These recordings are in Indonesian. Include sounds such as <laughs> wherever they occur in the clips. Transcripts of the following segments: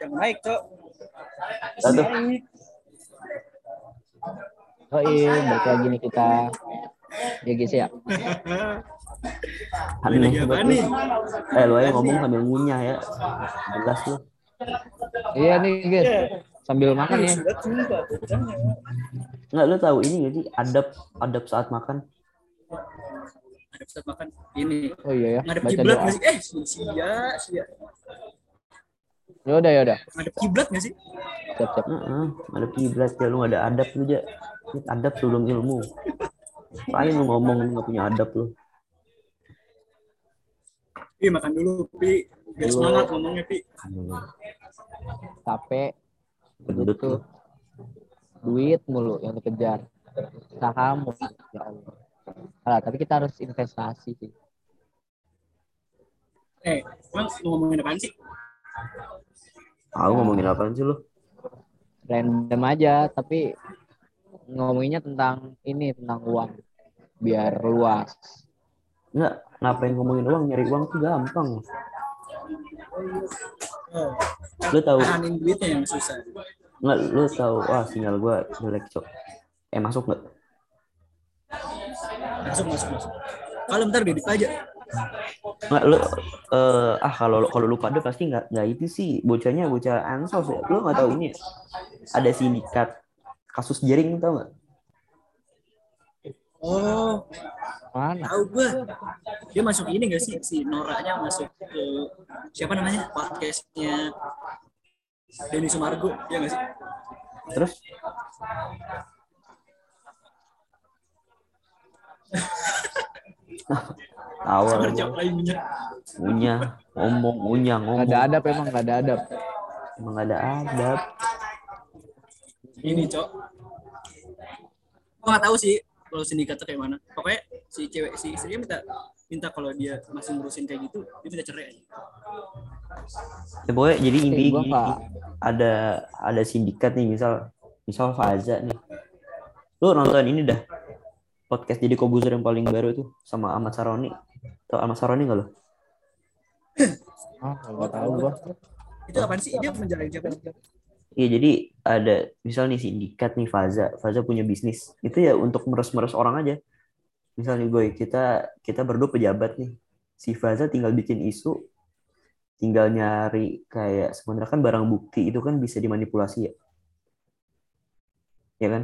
Yang naik, Cok. Naik. Oh iya, balik lagi nih kita. Ya guys ya. Aneh nih? Eh lu aja ngomong sambil ngunyah ya. Jelas lu. Iya nih guys. Sambil makan ya. Jangan. Enggak lu tahu ini gak sih adab adab saat makan? Ada pusat makan ini. Oh iya ya. Ngadep Baca kiblat? Eh, sia, sia. Yaudah yaudah. Ngadep kiblat nggak sih? Siap siap. Heeh, ada kiblat ya lu gak ada adab lu aja. Adab sebelum ilmu. Lain lu ngomong lu gak punya adab lu. Pi, makan dulu, Pi. Biar semangat ngomongnya, Pi. Capek. gendut. Tuh. Duit mulu yang dikejar. Saham mulu. Ya Allah. Alah, tapi kita harus investasi sih. Eh, emang mau ngomongin apaan sih? Tahu ngomongin apaan sih lu? Random aja, tapi ngomonginnya tentang ini tentang uang biar luas. Enggak, ngapain ngomongin uang? Nyari uang tuh gampang. Oh, Lu tahu tahanin duitnya yang susah. enggak lu tahu wah sinyal gua jelek, Cok. Eh masuk enggak? Masuk, masuk, masuk. Kalau bentar dedit aja. Nggak, lu eh ah kalau kalau lu pada pasti nggak nggak itu sih bocahnya bocah ansos ya. Lu nggak tahu ini ada sindikat kasus jaring tau nggak? Oh, Mana? tahu gua. Dia masuk ini gak sih? Si Noranya masuk ke siapa namanya? Podcastnya Denny Sumargo, ya gak sih? Terus <laughs> lainnya. punya ngomong punya Gak ngomong ada adab emang gak ada adab. emang nggak ada adab Ini, Cok. Gua gak tahu sih kalau sindikatnya kayak mana. Pokoknya si cewek si istrinya minta minta kalau dia masih ngurusin kayak gitu, dia minta cerai aja. ya, pokoknya jadi inti gini, nggak. ada ada sindikat nih misal misal Faza nih lu nonton ini dah podcast jadi Kobuzer yang paling baru tuh sama Ahmad Saroni tau Ahmad Saroni nggak lo Ah, gak tahu gua. Itu apaan sih? Dia menjalani siapa? Iya jadi ada misal nih sindikat nih Faza, Faza punya bisnis. Itu ya untuk meres-meres orang aja. Misalnya gue kita kita berdua pejabat nih. Si Faza tinggal bikin isu, tinggal nyari kayak sebenarnya kan barang bukti itu kan bisa dimanipulasi ya. Ya kan?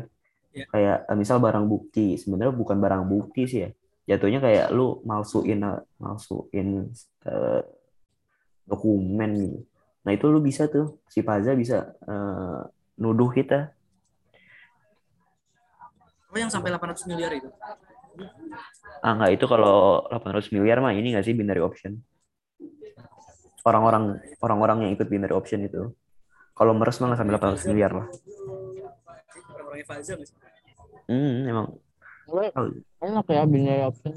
Iya. Kayak eh, misal barang bukti sebenarnya bukan barang bukti sih ya. Jatuhnya kayak lu malsuin malsuin eh, dokumen gitu. Nah itu lu bisa tuh si Faza bisa eh, nuduh kita. Oh, yang sampai 800 miliar itu. Ah nggak itu kalau 800 miliar mah ini nggak sih binary option. Orang-orang orang-orang yang ikut binary option itu. Kalau meres mah nggak sampai 800 miliar lah. Orang-orangnya Faza nggak sih? Hmm, emang Enak ya binary option.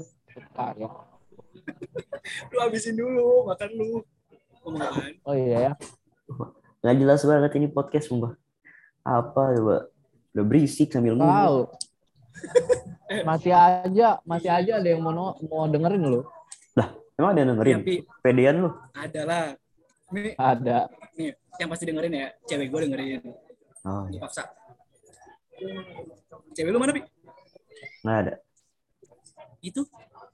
Kaya. Lu habisin dulu, makan lu. Apaan? Oh iya ya. nggak jelas banget ini podcast sumpah. Apa coba? Udah berisik sambil ngomong. Masih aja, masih aja ada yang mau mau dengerin lu. Emang ada yang dengerin? Tapi Pedean lu? ada lah. Nih, Ada. nih, yang pasti dengerin ya. Cewek gue dengerin. Oh, Gue iya. paksa. Cewek lu mana, Pi? Nggak ada. Itu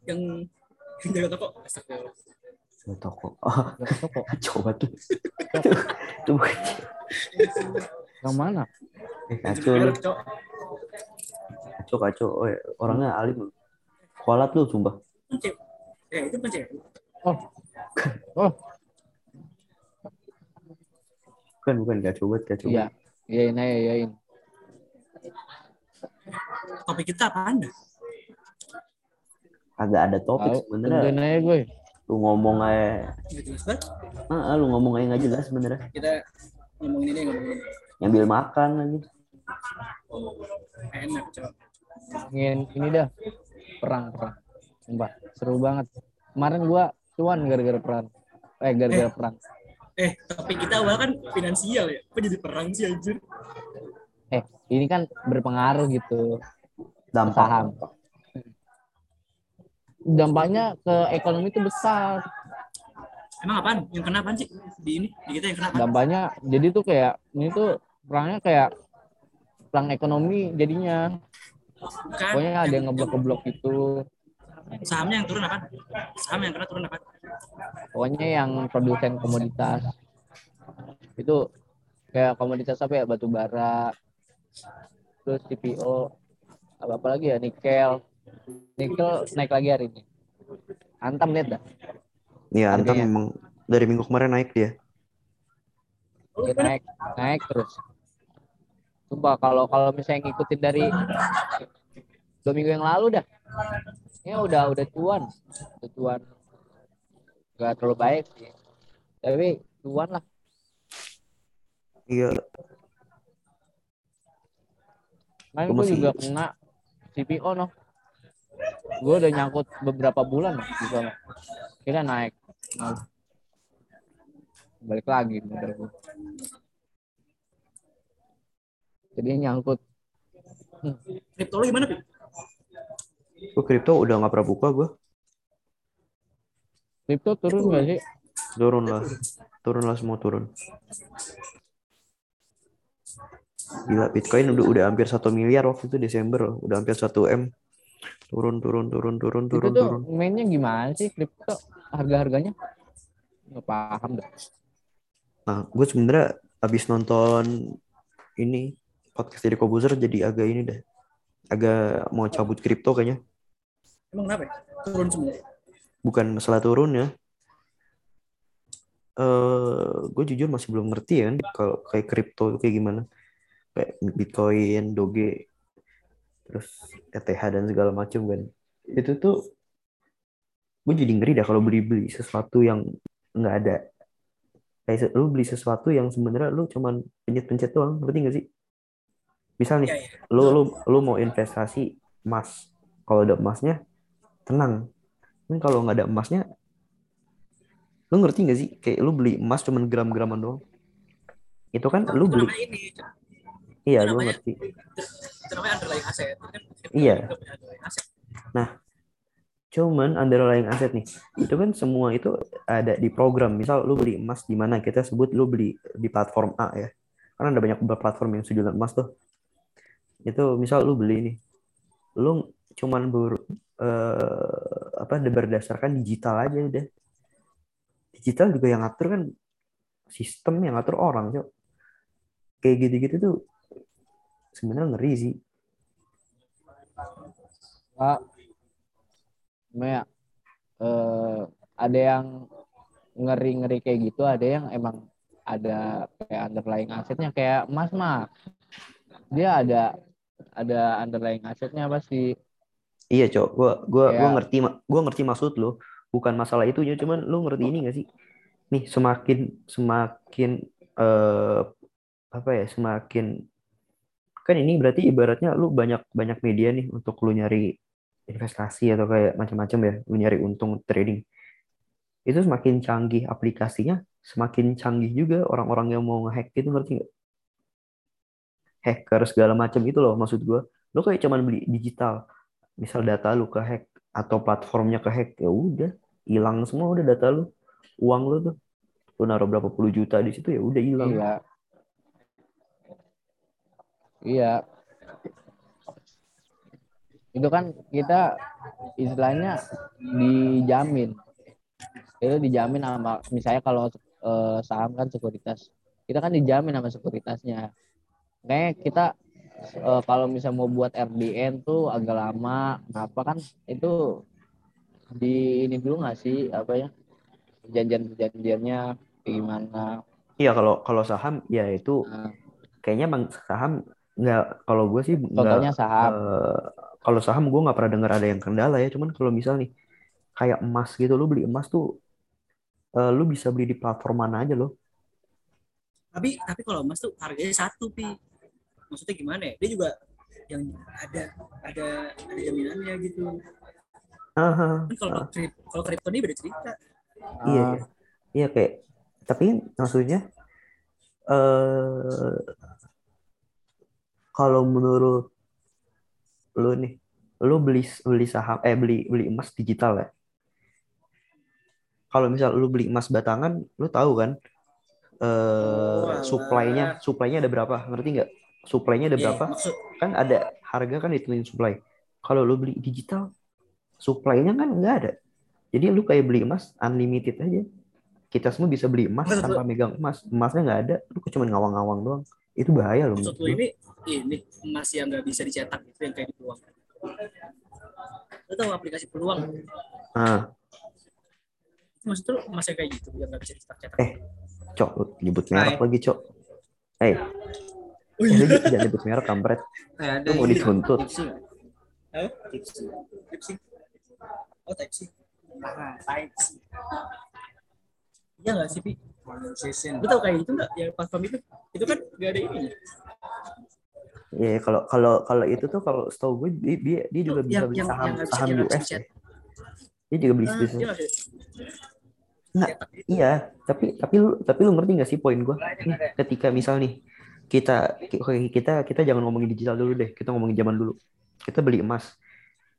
yang yang jaga toko. Astagfirullah. Ke toko. Oh, toko. <laughs> coba tuh. Tuh. Yang mana? Eh, kacau. Kacau, kacau. Oh, iya. orangnya alim. Kualat lu, sumpah. Kan. Eh, itu bukan cewek. Oh. Oh, Bukan, bukan. Kacau banget, kacau iya. banget. Iyain aja, iyain. Topik kita apaan dah? Agak ada topik sebenarnya. aja gue. Lu ngomong aja. Nggak jelas banget. Ah, lu ngomong aja nggak jelas sebenarnya. Kita ngomongin ini, ngomongin ini. Ngambil makan lagi. Enak, Cok. Ingin ini dah. Perang, perang. Sumpah, seru banget. Kemarin gua cuan gara-gara perang. Eh, gara-gara perang. Eh, topik kita awal kan finansial ya. Kok jadi perang sih, anjir? Eh, ini kan berpengaruh gitu. Dampak. Saham. Dampaknya ke ekonomi itu besar. Emang apaan? Yang kena apaan sih? Di ini, di kita yang kena apaan? dampaknya jadi tuh kayak ini tuh perangnya kayak perang ekonomi jadinya Bukan. pokoknya ada yang ngeblok-ngeblok gitu Sahamnya yang turun apaan? Saham yang kena turun apaan? pokoknya yang produsen komoditas itu kayak komoditas apa ya batu bara terus CPO apa apa lagi ya? Nikel. Nikel naik lagi hari ini. Antam lihat dah. Iya, Antam memang dari minggu kemarin naik dia. Dia naik naik terus. Sumpah kalau kalau misalnya ngikutin dari dua minggu yang lalu dah. Ini udah udah cuan. Udah cuan. Gak terlalu baik sih. Tapi cuan lah. Iya, Main Gua gue masih- juga kena CPO no. Gue udah nyangkut beberapa bulan di sana. Kira naik. Nah. Balik lagi modal gue. Jadi nyangkut. Kripto lu gimana, Pi? gue kripto udah nggak pernah buka gue. Kripto turun gak sih? Turun lah, turun lah semua turun. Gila, Bitcoin udah udah hampir satu miliar waktu itu Desember loh. Udah hampir 1 M. Turun, turun, turun, turun, Itu turun, tuh turun. mainnya gimana sih kripto? Harga-harganya? Nggak paham dah. Nah, gue sebenarnya abis nonton ini podcast dari Kobuzer jadi agak ini deh. Agak mau cabut kripto kayaknya. Emang kenapa ya? Turun semua. Bukan masalah turun ya. Eh, gue jujur masih belum ngerti ya kan kalau kayak kripto kayak gimana. Kayak Bitcoin, Doge, terus ETH dan segala macam kan. Itu tuh gue jadi ngeri dah kalau beli-beli sesuatu yang nggak ada. Kayak lu beli sesuatu yang sebenarnya lu cuman pencet-pencet doang, ngerti nggak sih? Misal nih, Iya, iya. lu lu lu mau investasi emas. Kalau ada emasnya, tenang. Kan kalau nggak ada emasnya, lu ngerti nggak sih? Kayak lu beli emas cuman gram-graman doang. Itu kan lu Itu beli, ini. Iya gue ngerti. Namanya underlying asset. Itu kan Iya. underlying asset. Cuman underlying aset nih, itu kan semua itu ada di program. Misal lu beli emas di mana kita sebut lu beli di platform A ya. Karena ada banyak platform yang jualan emas tuh. Itu misal lu beli nih, lu cuman ber, eh, apa berdasarkan digital aja udah. Digital juga yang ngatur kan sistem yang ngatur orang, Cok. Kayak gitu-gitu tuh sebenarnya ngeri sih. Pak, ya, eh, ada yang ngeri-ngeri kayak gitu, ada yang emang ada kayak underlying asetnya kayak emas mah. Dia ada ada underlying asetnya pasti. Iya, Cok. Gua gua gua ngerti gua ngerti maksud lo. Bukan masalah itunya, cuman lu ngerti ini gak sih? Nih, semakin semakin eh apa ya? Semakin kan ini berarti ibaratnya lu banyak banyak media nih untuk lu nyari investasi atau kayak macam-macam ya, lu nyari untung trading. Itu semakin canggih aplikasinya, semakin canggih juga orang-orang yang mau ngehack gitu ngerti nggak? Hacker segala macam itu loh maksud gua. Lu kayak cuman beli digital misal data lu ke hack atau platformnya ke hack ya udah hilang semua udah data lu uang lu tuh lu naruh berapa puluh juta di situ ya udah hilang Iya. Iya. Itu kan kita istilahnya dijamin. Itu dijamin sama misalnya kalau eh, saham kan sekuritas. Kita kan dijamin sama sekuritasnya. Kayak kita eh, kalau misalnya mau buat RDN tuh agak lama. Kenapa kan itu di ini dulu nggak sih apa ya perjanjian-perjanjiannya gimana? iya kalau kalau saham ya itu Nah, kayaknya bang saham nggak kalau gue sih nggak contohnya saham. eh, kalau saham gue nggak pernah dengar ada yang kendala ya cuman kalau misal nih kayak emas gitu lu beli emas tuh eh, lu bisa beli di platform mana aja loh Tapi tapi kalau emas tuh harganya satu, Pi. Maksudnya gimana ya? Dia juga yang ada ada ada jaminannya gitu. ah Kan kalau krip, kalau kripto ini beda cerita. iya Ah, iya iya kayak tapi maksudnya eh kalau menurut lu nih lu beli beli saham eh beli beli emas digital ya? Kalau misal lu beli emas batangan lu tahu kan eh Oh, alah. supply-nya supply-nya ada berapa? Ngerti nggak? Supply-nya ada Iya, berapa? maksud kan ada harga kan ditentuin supply. Kalau lu beli digital supply-nya kan nggak ada. Jadi lu kayak beli emas unlimited aja. Kita semua bisa beli emas tanpa megang emas. Emasnya nggak ada lu cuma ngawang-ngawang doang itu bahaya loh maksud lu ini ini emas yang nggak bisa dicetak itu yang kayak di peluang. Lu tahu aplikasi peluang? nah Maksud lu emas yang kayak gitu yang nggak bisa dicetak-cetak. Eh, cok nyebut merek lagi cok eh Oh eh, lu jangan nyebut merek kampret Eh, ada lu mau dituntut? Hah? Tipsy. Tipsy. Oh, Tipsy. Ah, Tipsy. Iya nggak sih, Pi? Tau kayak itu nggak? Yang platform itu? Itu kan nggak ada ini. Iya, kalau kalau kalau itu tuh kalau setahu gue dia dia, dia juga bisa Yang- beli saham yang saham bisa US ya. Dia juga beli Ah, bisnis. iya itu. Iya, tapi tapi lu tapi lu ngerti nggak sih poin gue? Nih, ketika misal nih kita oke, kita kita jangan ngomongin digital dulu deh, kita ngomongin zaman dulu. Kita beli emas.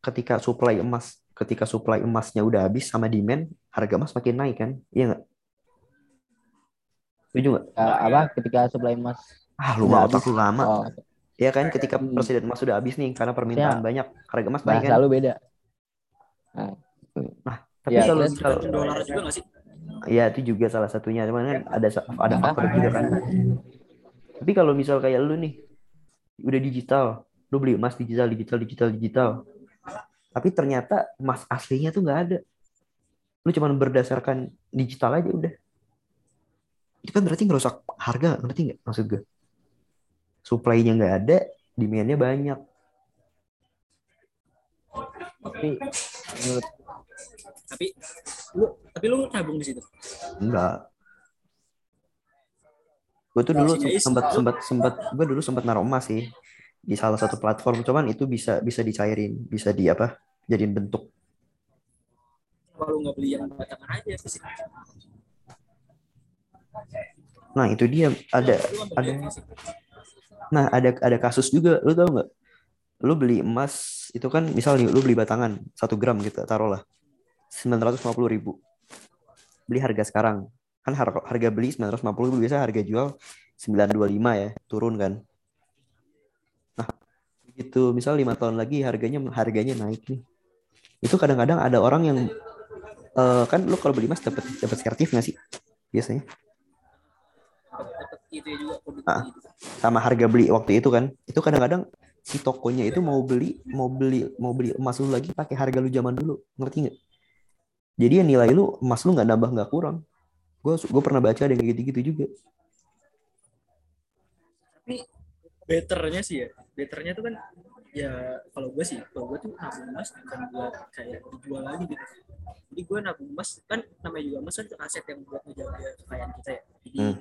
Ketika supply emas, ketika supply emasnya udah habis sama demand, harga emas makin naik kan? Iya nggak? Setuju nggak? Ya, apa ketika supply emas Ah, lu mah otak habis. lu lama. oh Ya kan ketika Hmm. persediaan emas sudah habis nih karena permintaan Ya. banyak, harga emas naik bahasa kan? lu beda Tapi Ya, kalau Tergantung dolar juga nggak sih? ya itu juga salah satunya, cuman kan ada ada Nah. faktor juga kan. Tapi kalau misal kayak lu nih udah digital, lu beli emas digital, digital, digital, digital. Tapi ternyata emas aslinya tuh nggak ada. Lu cuma berdasarkan digital aja udah. Itu kan berarti ngerusak harga, ngerti nggak maksud gue? Supply-nya nggak ada, demand-nya banyak. tapi menurut Tapi lu tapi lu nabung di situ. Enggak. Gue tuh dulu sempat sempat sempat gue dulu sempat naruh emas sih di salah satu platform, cuman itu bisa bisa dicairin, bisa di apa? Jadiin bentuk. Kalau nggak beli yang batangan aja sih. Nah, itu dia. Ada ada nah ada ada kasus juga, lu tau nggak? Lu beli emas itu kan misal nih lu beli batangan satu gram gitu, taruhlah. Sembilan ratus ribu. Beli harga sekarang. Kan harga, harga beli 950 biasa harga jual 925 ya turun kan. Nah gitu. Misal lima tahun lagi harganya harganya naik nih. Itu kadang-kadang ada orang yang eh, kan lu kalau beli emas dapat dapat sertif nggak sih biasanya dapat itu juga produk Ah. gitu. sama harga beli waktu itu kan itu kadang-kadang si tokonya itu mau beli mau beli mau beli emas lu lagi pakai harga lu zaman dulu ngerti nggak jadi ya nilai lu emas lu nggak nambah nggak kurang gue gue pernah baca ada yang kayak gitu-gitu juga Tapi betternya sih ya, betternya tuh kan ya kalau gue sih, kalau gue tuh nabung emas bukan buat kayak dijual lagi gitu. Jadi gue nabung emas kan namanya juga emas kan itu aset yang buat ngejaga kekayaan kita ya. Jadi Hmm.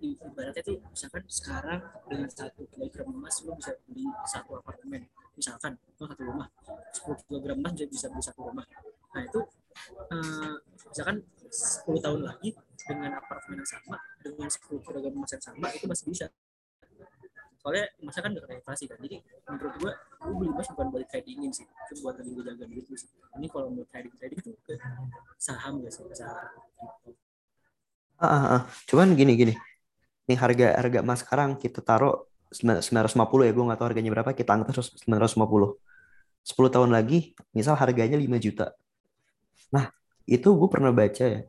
Ibaratnya tuh misalkan sekarang dengan satu kilogram emas lo bisa beli satu apartemen. Misalkan atau satu rumah 10 kilogram emas jadi bisa beli satu rumah. Nah itu eh, misalkan 10 tahun lagi dengan apartemen yang sama dengan 10 kilogram emas yang sama itu masih bisa. Soalnya emasnya kan kena inflasi kan. Jadi menurut gua gua beli emas bukan buat tradingin sih. Itu buat lebih menjaga duit sih. Ini kalau mau trading trading itu ke saham gak sih? Ke saham. Ah, ah, ah. Cuman gini gini. Nih harga harga emas sekarang kita taruh 950 ya, gue nggak tahu harganya berapa, kita anggap 950. 10 tahun lagi, misal harganya 5 juta. Nah, itu gue pernah baca ya.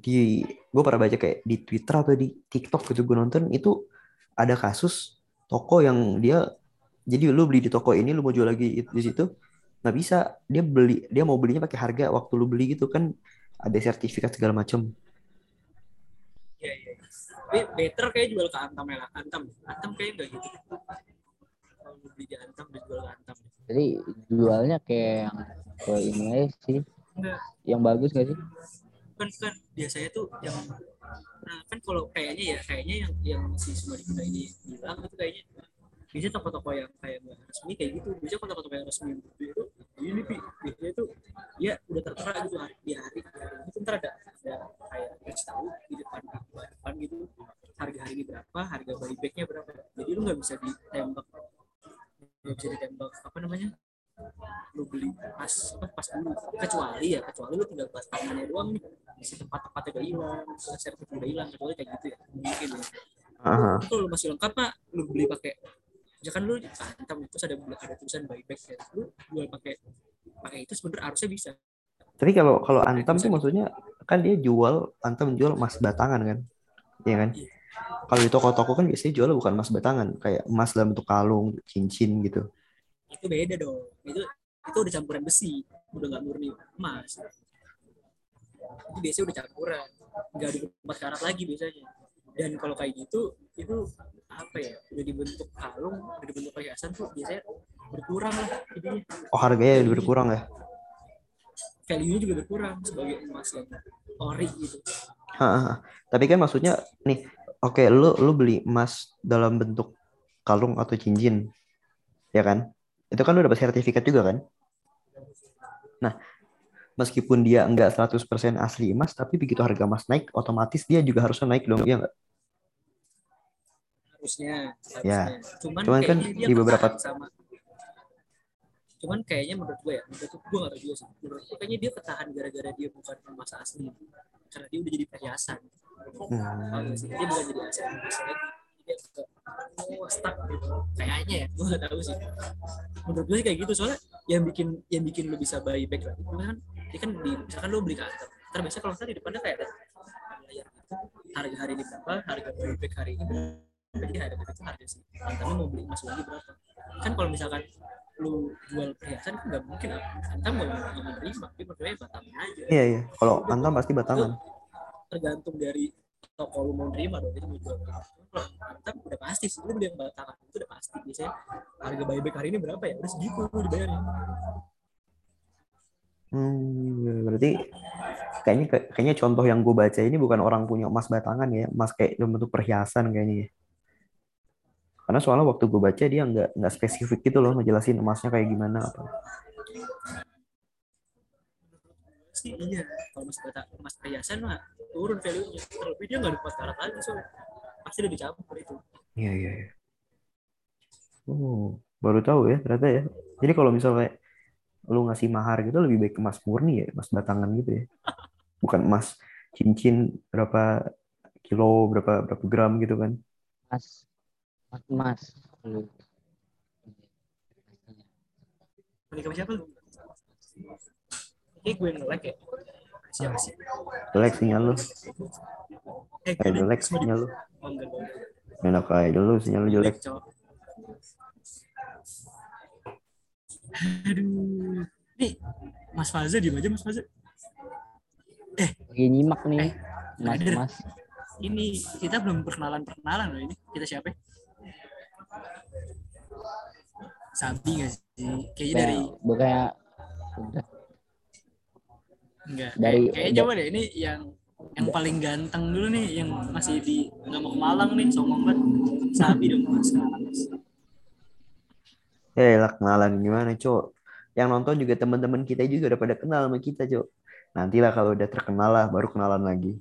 Di gue pernah baca kayak di Twitter atau di TikTok gitu gue nonton itu ada kasus toko yang dia jadi lu beli di toko ini lu mau jual lagi di situ nggak bisa dia beli dia mau belinya pakai harga waktu lu beli gitu kan ada sertifikat segala macam. Tapi better kayak jual ke Antam ya lah. Antam. Antam kayak enggak gitu. Kalau beli di Antam dijual ke Antam. jadi jualnya kayak yang ke ini aja sih Enggak. yang bagus gak sih Kan kan biasanya tuh yang nah kan kalau kayaknya ya kayaknya yang yang si Sumadi kita ini bilang itu kayaknya biasanya toko-toko yang kayak nggak resmi kayak gitu. Biasanya kalau toko-toko yang resmi itu ini pi biasanya tuh ya udah tertera gitu hari di hari itu ntar ada ada kayak kasih tahu di depan depan gitu harga hari ini berapa harga buybacknya berapa. Jadi lu nggak bisa ditembak nggak bisa ditembak apa namanya lu beli pas apa pas dulu. Kecuali ya kecuali lu tinggal pas tangannya doang nih. Si tempat-tempatnya udah hilang servis udah hilang kecuali kayak gitu ya. Mungkin ya. Aha. itu lu masih lengkap pak. Lu beli pakai misalkan lu antam terus ada ada tulisan buyback ya lu jual pakai pakai itu sebenarnya harusnya bisa. Tapi kalau kalau Antam tuh maksudnya kan dia jual Antam jual emas batangan kan, Iya kan? Kalau di toko-toko kan biasanya jual bukan emas batangan, kayak emas dalam bentuk kalung, cincin gitu. itu beda dong. Itu itu udah campuran besi udah nggak murni emas. Itu biasanya udah campuran. Nggak empat karat lagi biasanya. Dan kalau kayak gitu itu apa ya udah dibentuk kalung udah dibentuk perhiasan tuh biasanya berkurang lah jadinya Oh harganya udah berkurang ya? value nya juga berkurang sebagai emas yang ori gitu Hahaha. Tapi kan maksudnya nih, oke lu lu beli emas dalam bentuk kalung atau cincin, ya kan? Itu kan lu dapat sertifikat juga kan? Nah, meskipun dia enggak 100% asli emas, tapi begitu harga emas naik, otomatis dia juga harusnya naik dong, ya enggak? Harusnya Ya. harusnya. Cuman, Cuman kan di beberapa- sama cuman kayaknya menurut gue ya menurut gue gak tahu juga sih. Menurut gue kayaknya dia ketahan gara-gara dia bukan emas asli. Karena dia udah jadi perhiasan. Hmm. Dia bukan jadi aset lagi dia ke oh, stuck gitu. Kayaknya ya gue gak tahu sih. Menurut gue sih kayak gitu. Soalnya yang bikin yang bikin lu bisa buy back lagi kan dia kan di misalkan lu beli kantor ntar biasanya kalau ntar di depannya kayak ada layar gitu harga hari ini berapa? Harga buy back hari ini berapa jadi harga itu harga sih. Antaranya mau beli emas lagi berapa? Kan kalau misalkan lu jual perhiasan kan nggak mungkin antam mau nggak mau menerima dia percaya batamnya aja. Iya, iya. Kalau Antam pasti batangan. tergantung dari toko lu mau nerima dong jadi mau jual kalau antam udah pasti sih. Lu beli yang batangan itu udah pasti. Biasanya harga buyback hari ini berapa ya? Udah segitu lu dibayarnya. Hmm, berarti kayaknya kayaknya contoh yang gue baca ini bukan orang punya emas batangan ya, emas kayak dalam bentuk perhiasan kayaknya ya. Karena soalnya waktu gue baca dia nggak nggak spesifik gitu loh ngejelasin emasnya kayak gimana apa. sih iya kalau mas bata emas perhiasan mah turun value nya terlebih dia nggak dapat karat lagi soalnya pasti udah dicampur itu Iya iya. iya. Oh, baru tahu ya ternyata ya. Jadi kalau misalnya lu ngasih mahar gitu lebih baik emas murni ya, emas batangan gitu ya. <laughs> Bukan emas cincin berapa kilo, berapa berapa gram gitu kan. Mas, mas, menikah siapa lu? Kayak gue nge-like ya? Siapa sih? Jelek sinyal lu. eh Kayak gue jelek sinyal lu. oh Enak aja dulu sinyal lu jelek. aduh. Nih Mas Faza di aja Mas Faza Lagi nyimak nih. Eh, Mas, mas. ini kita belum perkenalan perkenalan loh ini. Kita siapa Sabi nggak sih? Kayaknya dari Kayak, bukannya udah. Enggak dari- kayak, kayaknya coba deh ini yang yang paling ganteng dulu nih yang masih di nggak mau ke Malang nih songong banget. Sabi dong mas. Ya lah kenalan gimana, Cok? Yang nonton juga teman-teman kita juga udah pada kenal sama kita, Cok. Nantilah kalau udah terkenal lah baru kenalan lagi.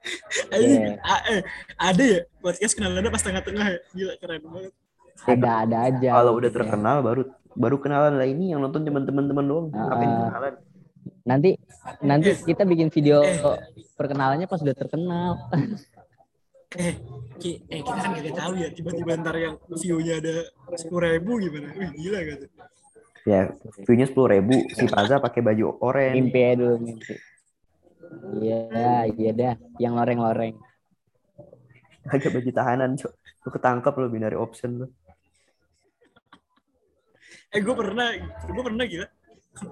<laughs> Anjing, Iya. a- eh, ada ya podcast kenalannya pas tengah-tengah. Gila keren banget ada ada aja. Kalau udah gitu ya. terkenal baru baru kenalan lah ini yang nonton cuma teman-teman doang. Ngapain Ah. kenalan? Nanti nanti kita bikin video Eh. perkenalannya pas udah terkenal. eh Ki, eh kita kan gak tahu ya tiba-tiba ntar yang view-nya ada sepuluh ribu gimana wih gila gitu Ya, view-nya sepuluh ribu. Si Paza pakai baju oranye. Mimpi ya dulu mimpi. Iya, iya dah. Yang loreng-loreng. Pakai baju tahanan, Cok. Lu ketangkep lu binary option lu. Eh gue pernah gue pernah gila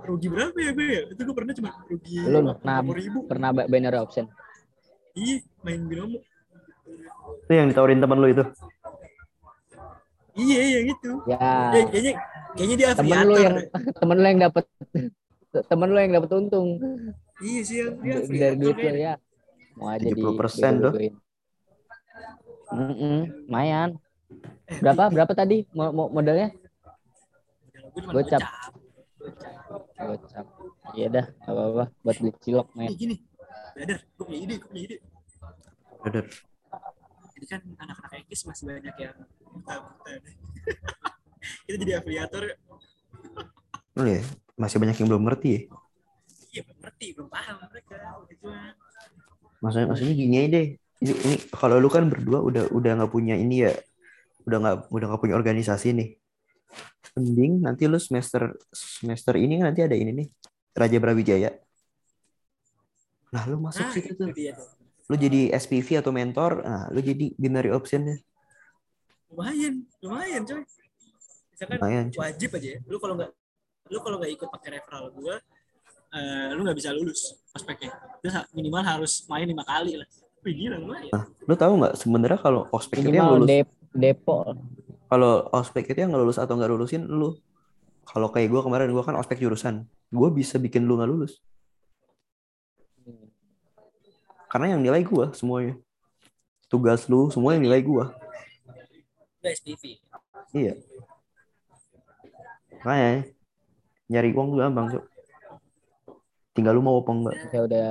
rugi berapa ya gue ya itu gue pernah cuma rugi Lu pernah ribu pernah ba- binary option. iya main binomo Itu yang ditawarin teman lu itu. iya yang itu Ya, eh, kayaknya kayaknya dia temen lu yang deh. temen lu yang dapat temen lu yang dapat untung iya sih yang dia dari duit lu ya. Mau aja di 70% tuh. Mm-mm, lumayan. Eh, Berapa? Berapa tadi mo- mo- modalnya? Gocap. gocap. Iya dah, gak apa-apa. Buat beli cilok, men. gini brother gue punya ide gue punya ide Bener. jadi kan anak-anak ekis masih banyak yang buta-buta <laughs> kita jadi afiliator Lu ya, masih banyak yang belum ngerti ya. iya belum ngerti belum paham mereka gitu maksudnya maksudnya gini aja deh ini, ini kalau lu kan berdua udah udah nggak punya ini ya udah nggak udah nggak punya organisasi nih mending nanti lu semester semester ini kan nanti ada ini nih Raja Brawijaya nah lu masuk Nah, situ itu tuh lu jadi SPV atau mentor nah lu jadi binary optionnya Lumayan, lumayan coy. Misalkan lumayan cuy. wajib aja ya. Lu kalau nggak lu kalau nggak ikut pakai referral gua eh, lu nggak bisa lulus ospeknya. Terus ha- minimal harus main lima kali lah. Wih gila lumayan. Nah, lu tahu nggak sebenarnya kalau ospek itu yang Minimal lulus dep depo. Kalau ospek itu yang nggak lulus atau nggak lulusin lu kalau kayak gue kemarin gue kan ospek jurusan gue bisa bikin lu nggak lulus karena yang nilai gue semuanya tugas lu semua yang nilai gue SPV. iya makanya nyari uang tuh gampang Cuk. tinggal lu mau apa enggak Ya udah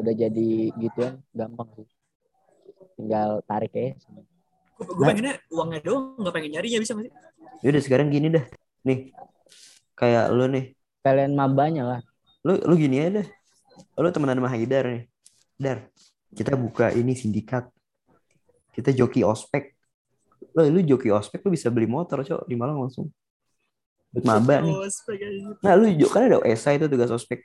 udah jadi gituan gampang sih. Tinggal tarik ya. Gue gue pengennya uangnya doang, nggak pengen nyarinya bisa nggak sih? yaudah sekarang gini dah. Nih kayak lu nih. Kalian mabanya lah. lu lu gini aja deh lu temenan sama Haidar nih. Dar kita buka ini sindikat. Kita joki ospek. Lu lu joki ospek lu bisa beli motor cok di Malang langsung. Buat maba nih. Nah lu kan ada esai itu tugas ospek.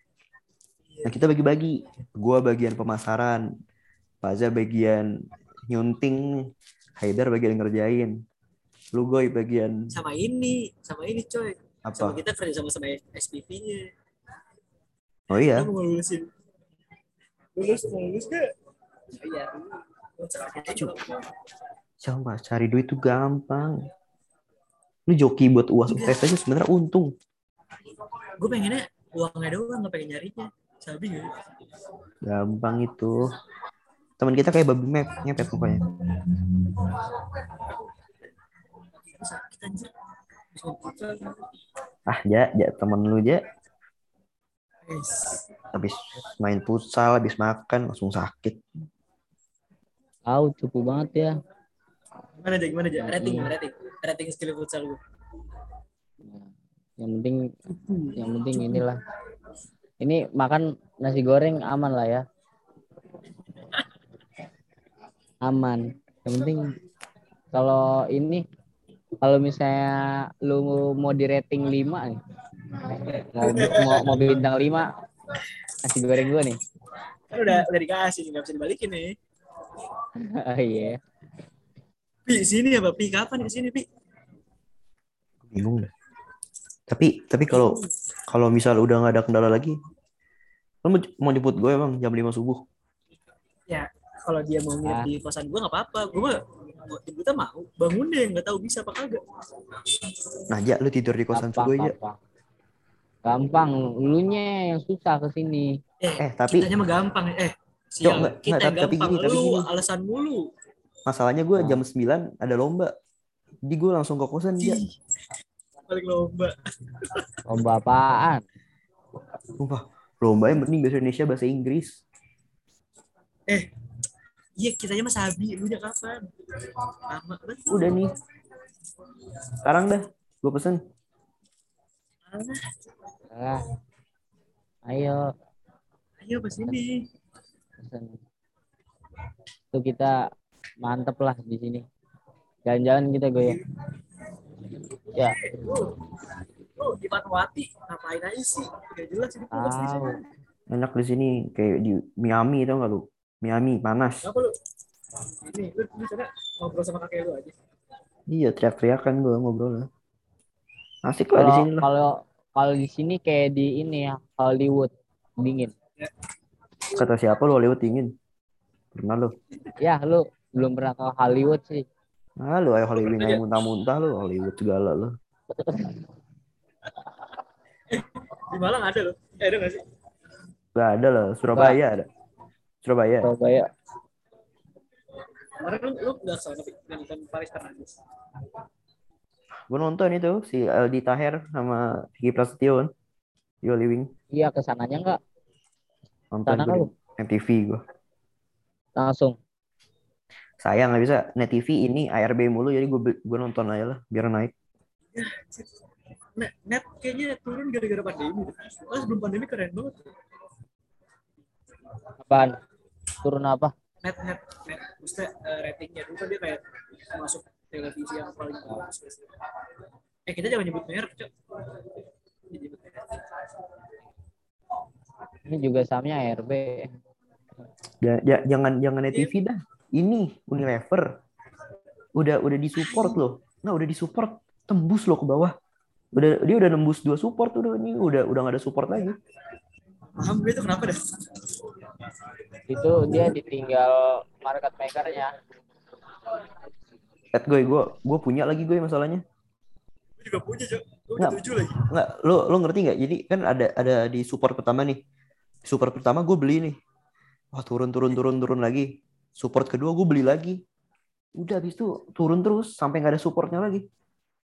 Nah kita bagi-bagi. Gua bagian pemasaran. Faza bagian nyunting Haidar bagian ngerjain lu goy bagian Sama ini, sama ini coy. Sama apa kita kerja sama sama SPV-nya. oh iya Lu mau lulusin. Lulus mau lulus gak? Iya. coba cari duit tuh gampang lu joki buat uas UTS aja sebenarnya untung Gue pengennya uangnya doang, nggak pengen nyarinya. Sabi nggak? gampang itu teman kita kayak babi map ngepet mukanya futsal. ah ja ja temen lu ja habis main futsal habis makan langsung sakit Tahu cukup banget ya. Gimana aja, gimana aja? Rating, rating. Rating skill futsal gue. Nah, Yang penting yang penting inilah. Ini makan nasi goreng aman lah ya. Aman. Yang penting kalau ini kalau misalnya lu mau di rating 5 nih. Mau mau, mau bintang 5 nasi goreng gua nih. Kan udah udah dikasih, nggak bisa dibalikin nih. <laughs> Oh iya. Pi, sini ya, Pak. Pi, kapan ke sini, Pi? bingung dah tapi tapi kalau kalau misal udah nggak ada kendala lagi lu mau, mau jemput gue emang jam 5 subuh Ya, kalau dia mau nginep Ah. di kosan gue nggak apa-apa. Gue mah mau jemputnya mau. Bangun deh, nggak tahu bisa apa kagak. nah ja lu tidur di kosan gue ya gampang. Lu nya yang susah ke sini. Eh, eh tapi kitanya mah gampang. Eh, Cok, sial. nggak- kita nggak, yang tapi gampang. gini, tapi Lu gini. alasan mulu. masalahnya gue jam 9 ada lomba jadi gue langsung ke kosan dia Balik lomba. Lomba apaan? Sumpah, lomba yang penting bahasa Indonesia bahasa Inggris Iya, kitanya mah sabi. Lu nya kapan? Lama banget. udah nih sekarang dah gue pesen Ah. Ayo, Ayo ke sini. pesen. Tuh kita mantep lah di sini. Jalan-jalan kita gue ya. Ya, Lu di Fatmawati ngapain aja sih? Gak jelas ini enak di sini kayak di Miami tau gak lu Miami panas Kenapa lu? Ini, lu, lu sana ngobrol sama kakek lu aja. iya teriak-teriakan gue ngobrol lah asik lah di sini lah kalau kalau di sini kayak di ini ya Hollywood dingin. kata siapa lu Hollywood dingin pernah lu Ya, lu belum pernah ke Hollywood sih. ah lu ayo Hollywood aja muntah-muntah lu Hollywood segala lu <laughs> Di Malang ada loh. Eh, ada gak sih? gak ada lah Surabaya ada Surabaya Surabaya. Kemarin lu, lu udah sana Pi, nonton Paris Fernandes. gue nonton itu si Aldi Taher sama Vicky Prasetyo kan Yo Living Iya, ke sananya enggak nonton Sana gue MTV gue langsung. sayang nggak bisa net TV ini ARB mulu jadi gue gue nonton aja lah biar naik Net, net kayaknya turun gara-gara pandemi. Oh, sebelum pandemi keren banget. Apaan? Turun apa net net net maksudnya eh, ratingnya dulu kan dia kayak masuk televisi yang paling bagus eh kita jangan nyebut merek cok ini juga sahamnya ARB Ya, ya, jangan jangan net TV dah. Ini Unilever. Udah udah disupport loh. Nah, udah disupport tembus loh ke bawah. Udah dia udah nembus dua support udah ini udah udah gak ada support lagi. paham gue itu kenapa dah itu dia ditinggal market makernya Lihat gue gue gue punya lagi gue masalahnya. gue juga punya cok gue Nggak. tujuh lagi Enggak, lo lo ngerti nggak? Jadi kan ada ada di support pertama nih. Support pertama gue beli nih. Wah, turun turun turun turun lagi. Support kedua gue beli lagi. Udah habis itu turun terus sampai nggak ada supportnya lagi.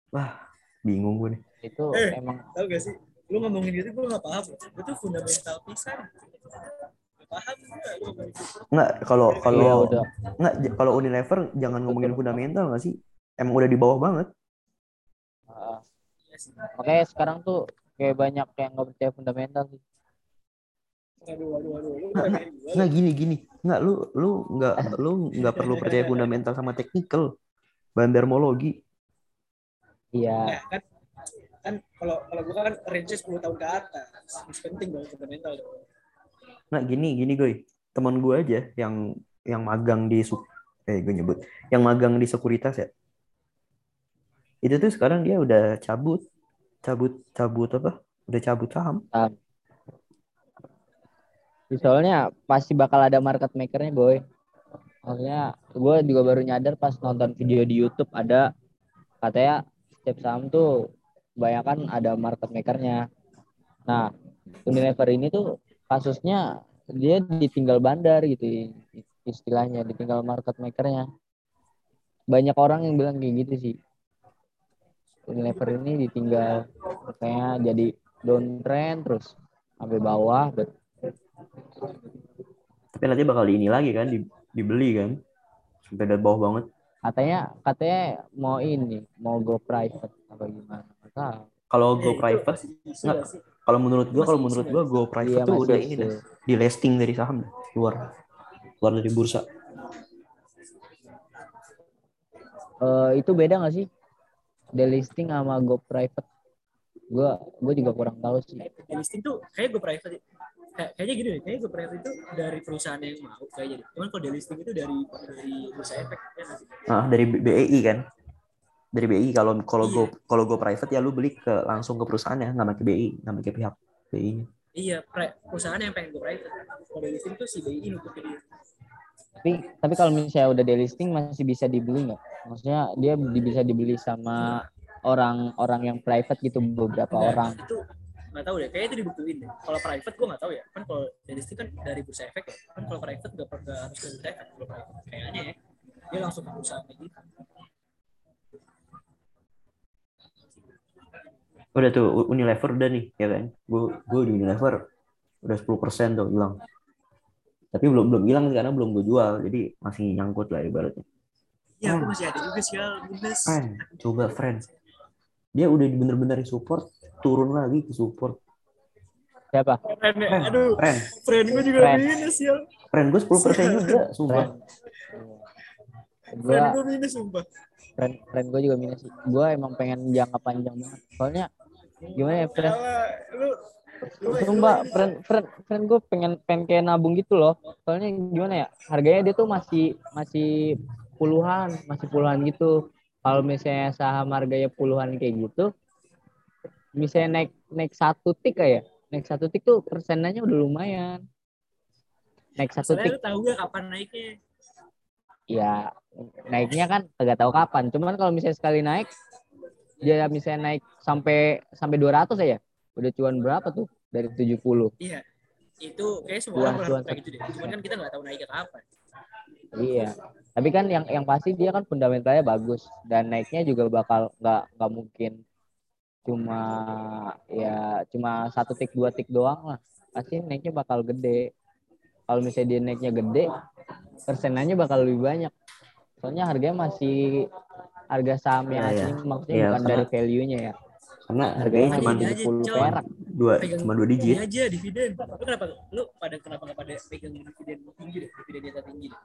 Wah, bingung gue nih. itu Eh. emang tau gak sih lu ngomongin gitu gue gak paham itu fundamental pisan gak paham itu Enggak, kalau kalau iya udah Nggak, j- kalau Unilever jangan ngomongin fundamental nggak sih? Emang udah di bawah banget. Heeh. Sih. makanya sekarang tuh kayak banyak yang nggak percaya fundamental sih Nggak gini gini. Nggak lu lu nggak lu nggak perlu percaya fundamental sama technical. Bandarmologi. iya Nah, kan kan kalau kalau gue kan range 10 tahun ke atas Masih penting dong fundamental dong Nggak gini gini gue. Teman gue aja yang yang magang di eh gue nyebut yang magang di sekuritas ya. Itu tuh sekarang dia udah cabut cabut cabut apa? Udah cabut saham. soalnya pasti bakal ada market makernya boy maksudnya gue juga baru nyadar pas nonton video di YouTube ada katanya setiap saham tuh kebanyakan ada market makernya nah Unilever ini tuh kasusnya dia ditinggal bandar gitu istilahnya ditinggal market makernya banyak orang yang bilang kayak gitu sih Unilever ini ditinggal makanya jadi downtrend terus sampai bawah bet- Tapi nanti bakal di ini lagi kan di, dibeli kan. Sampai dari bawah banget. katanya katanya mau ini mau go private apa gimana. Kalau go private isu Nggak. Gak kalau menurut gua kalau menurut gua go private Iya, tuh udah ini dah. di listing dari saham dah keluar. Keluar dari bursa. Eh, itu beda nggak sih? Delisting sama go private. Gua gua juga kurang tahu sih. Di listing tuh kayak gue private kayak kayaknya gini deh, kayaknya gue private itu dari perusahaan yang mau kayaknya. Cuman kalau di listing itu dari dari bursa efek ya ah dari BEI kan dari BEI kalau kalau Iya. go kalau go private ya lu beli ke langsung ke perusahaannya nggak pakai BEI nggak pakai pihak BEI -nya. Iya, perusahaan yang pengen gue private. Kalau di listing tuh si BI nutup dia. tapi tapi kalau misalnya udah delisting masih bisa dibeli nggak maksudnya dia di- bisa dibeli sama orang-orang yang private gitu beberapa Nah, orang itu nggak tahu deh, kayaknya itu dibuktiin deh. Kalau private gue nggak tahu ya. Kan kalau di listing kan dari bursa efek ya. Kan kalau private nggak nggak harus dari bursa efek. Kalau private kayaknya ya dia langsung ke perusahaan gitu. Udah tuh Unilever udah nih ya kan? Gua gua di Unilever udah 10% tuh hilang. Tapi belum belum hilang sih, karena belum gue jual jadi masih nyangkut lah ibaratnya. Ya, aku masih ada juga sih friend coba friend. Dia udah bener-bener di support turun lagi ke support. Siapa? Friend, ya. aduh, friend. friend gue juga Friend. minus ya. friend gue 10% juga sumpah. Friend Friend gua gue minus sumpah. friend friend gue juga minus. Sih gue emang pengen jangka panjang banget. Soalnya gimana ya friend lu lu Sumpah, friend, friend, friend gue pengen pengen kayak nabung gitu loh. Soalnya gimana ya, harganya dia tuh masih masih puluhan, masih puluhan gitu. Kalau misalnya saham harganya puluhan kayak gitu, misalnya naik naik satu tik kayak, naik satu tik tuh persenannya udah lumayan. Naik satu Soalnya tik, tahu gak kapan naiknya? ya naiknya kan agak tahu kapan. Cuman kalau misalnya sekali naik, dia misalnya naik sampai sampai 200 aja, udah cuan berapa tuh dari 70? Iya. Itu kayak semua orang kayak gitu deh. Cuman kan kita nggak tahu naiknya kapan. Iya. Tapi kan yang yang pasti dia kan fundamentalnya bagus dan naiknya juga bakal nggak nggak mungkin cuma ya cuma satu tik dua tik doang lah. Pasti naiknya bakal gede. Kalau misalnya dia naiknya gede, persenannya bakal lebih banyak. Soalnya harganya masih harga saham yang Iya, iya. asli maksudnya Iya, bukan karena- dari value-nya ya. Karena Harganya cuma 70 Coy. perak. dua pegang cuma dua digit aja dividen lu kenapa lu pada kenapa nggak pada pegang dividen tinggi deh dividen data tinggi deh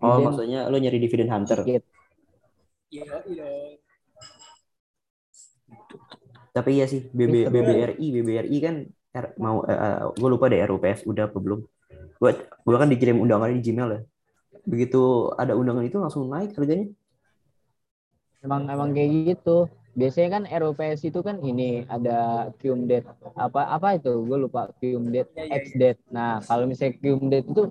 oh Dividen. maksudnya lo nyari dividen hunter iya iya tapi iya sih BB. BBRI BBRI kan R- mau gue lupa deh RUPS udah apa belum gue gue kan dikirim undangannya di Gmail ya begitu ada undangan itu langsung naik harganya Emang emang kayak gitu. Biasanya kan RUPS itu kan ini ada cum date apa apa itu? Gue lupa cum date Ya, ya, X date. Nah kalau misalnya cum date itu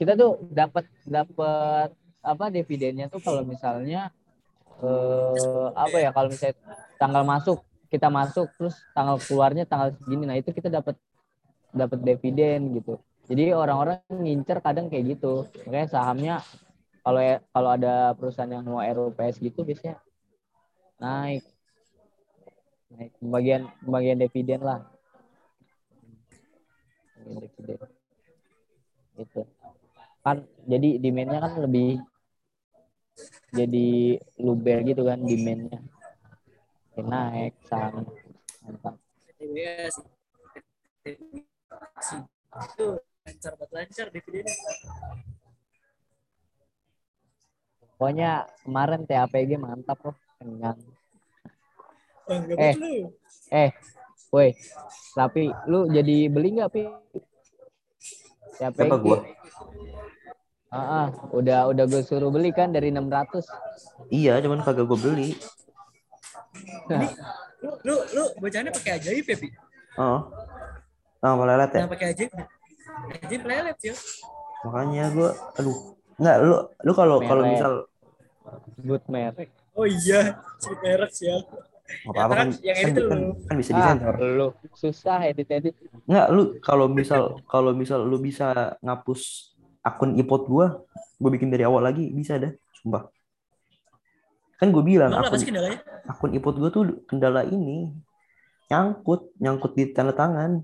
kita tuh dapat dapat apa dividennya tuh kalau misalnya eh, apa ya kalau misalnya tanggal masuk kita masuk terus tanggal keluarnya tanggal segini nah itu kita dapat dapat dividen gitu. Jadi orang-orang ngincer kadang kayak gitu. Makanya sahamnya kalau kalau ada perusahaan yang mau RUPS gitu biasanya naik. Naik. Bagian bagian dividen lah. Bagian dividen. Itu kan jadi demandnya kan lebih jadi luber gitu kan demandnya. Ya, naik saham. Mantap. Itu lancar lancar dividennya pokoknya kemarin TAPG mantap loh kenyang. Oh, enggak Eh. eh. lu? eh woi tapi lu jadi beli nggak pi? TAPG Siapa gua? Ah, ah, udah udah gue suruh beli kan dari 600 iya cuman kagak gue beli. Lu lu lu bacanya pakai ajaib ya pi? Oh. Nah lelet ya? Yang pakai ajaib. Ajaib lelet ya makanya gue aduh. Nggak lu lu kalau kalau misal good merek oh iya sebut merek sih ya. Nggak apa-apa kan, yang kan, edit kan, lu. kan bisa ah disensor lu susah edit edit nggak lu kalau misal kalau misal lu bisa ngapus akun ipot gua gue bikin dari awal lagi bisa dah sumpah. Kan gue bilang Emang apa akun kendalanya? akun ipot gue tuh kendala ini nyangkut nyangkut di tanda tangan.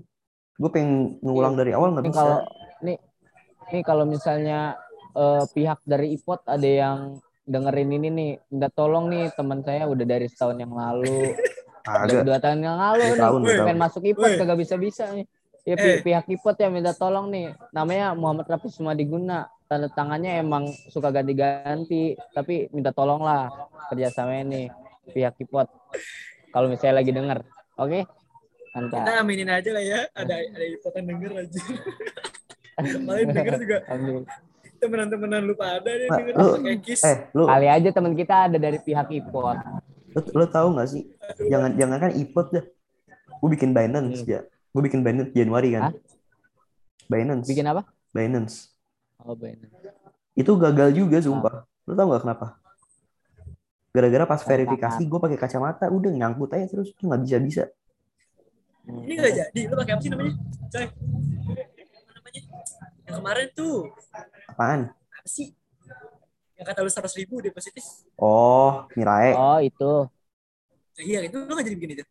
Gue pengen ngulang dari awal nggak bisa. kalau nih nih kalau misalnya eh, pihak dari IPOT ada yang dengerin ini nih, minta tolong nih teman saya udah dari setahun yang lalu, udah Kagak. dua tahun yang lalu nih, tahun, pengen tahun. masuk IPOT kagak bisa bisa nih. Ya pi- Eh. pihak IPOT ya minta tolong nih, namanya Muhammad Rafi Sumadiguna, tanda tangannya emang suka ganti-ganti, tapi minta tolong lah kerjasamanya nih pihak IPOT. Kalau misalnya lagi denger, oke? Mantap. kita aminin aja lah ya ada ada ikutan denger aja <laughs> paling denger juga Amin. Temenan-temenan lu pada nih Nah, lu eh lu Kali aja teman kita ada dari pihak IPOT. lu, lu tahu nggak sih? Jangan jangan kan ipot dah gue bikin Binance Hmm. ya. Gue bikin Binance Januari kan? Hah? Binance. Bikin apa? Binance. Oh, benar. itu gagal juga sumpah. Lu tahu nggak kenapa? Gara-gara pas verifikasi gue pakai kacamata udah nyangkut aja terus tuh nggak bisa bisa ini nggak jadi. Lu pakai apa sih namanya? Coy. Yang kemarin tuh apaan? Apa sih? Yang kata lu seratus ribu depositif oh Mirae. Oh, itu. Nah, iya itu lu nggak jadi bikin itu?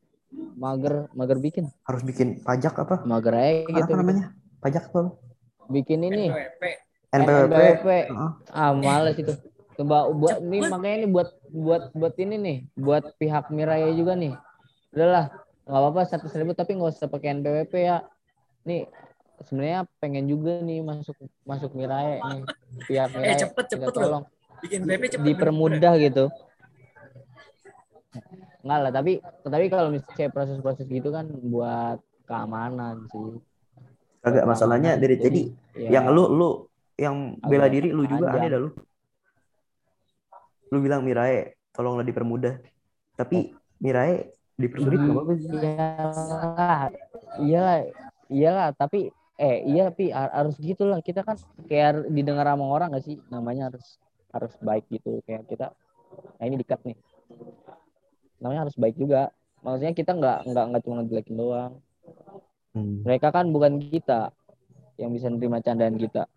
Mager mager bikin. harus bikin pajak apa? Mager aja apa, gitu. apa namanya? Pajak apa? Bikin ini. NPWP NPWP NPWP. Heeh. Ah, males itu. Coba buat nih makanya ini buat buat buat ini nih, buat pihak Miraya juga nih. Udahlah, nggak apa-apa satu ribu tapi nggak usah pakai NPWP ya. Nih sebenarnya pengen juga nih masuk masuk Miraya nih. Pihak Miraya. cepet, Minta cepet loh. tolong. Bikin PP cepet dipermudah gitu. Enggak lah, tapi tapi kalau misalnya proses-proses gitu kan buat keamanan sih. kagak Buat masalahnya dari jadi ya, yang lu lu yang bela Agak diri lu juga aneh dah lu. Lu bilang Mirae tolonglah dipermudah. Tapi Mirae dipersulit nggak apa-apa sih? Iyalah iyalah iyalah. Tapi eh iya tapi har- harus gitulah. Kita kan kayak didengar sama orang gak sih? Namanya harus harus baik gitu. Kayak kita nah ini dikat nih. Namanya harus baik juga. Maksudnya kita nggak nggak nggak cuma ngejelekin doang. Hmm. mereka kan bukan kita yang bisa nerima candaan kita.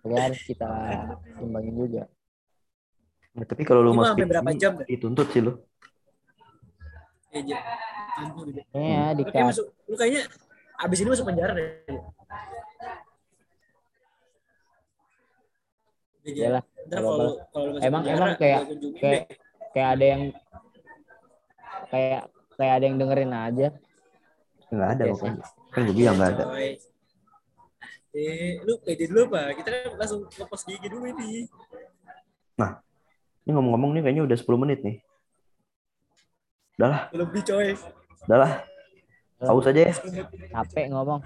Jadi harus kita imbangin juga. Nah, tapi kalau lu masuk berapa jam dituntut sih lu. Iya, ya Lu kayaknya dikat. masuk, lu kayaknya abis ini masuk penjara deh. Iya, kalau kalau lu masuk Emang- penjara, emang kayak- kayak deh. kayak ada yang kayak kayak ada yang dengerin aja. nggak ada pokoknya kan gue bilang nggak ada. Eh, lu pede dulu apa? Kita kan langsung lepas gigi dulu ini. ini ngomong-ngomong nih kayaknya udah 10 menit nih udah lah Lebih coy. udah lah pause aja ya Capek ngomong.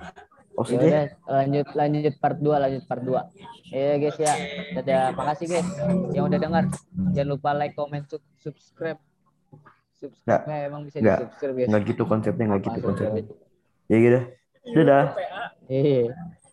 udah lanjut lanjut part 2 lanjut part 2. Ya guys ya. Dadah, makasih guys yang udah dengar. Jangan lupa like, comment, sub- subscribe. Subscribe Nggak. emang bisa Nggak. di subscribe guys. nggak gitu konsepnya nggak gitu konsepnya ya gitu dadah. Iya.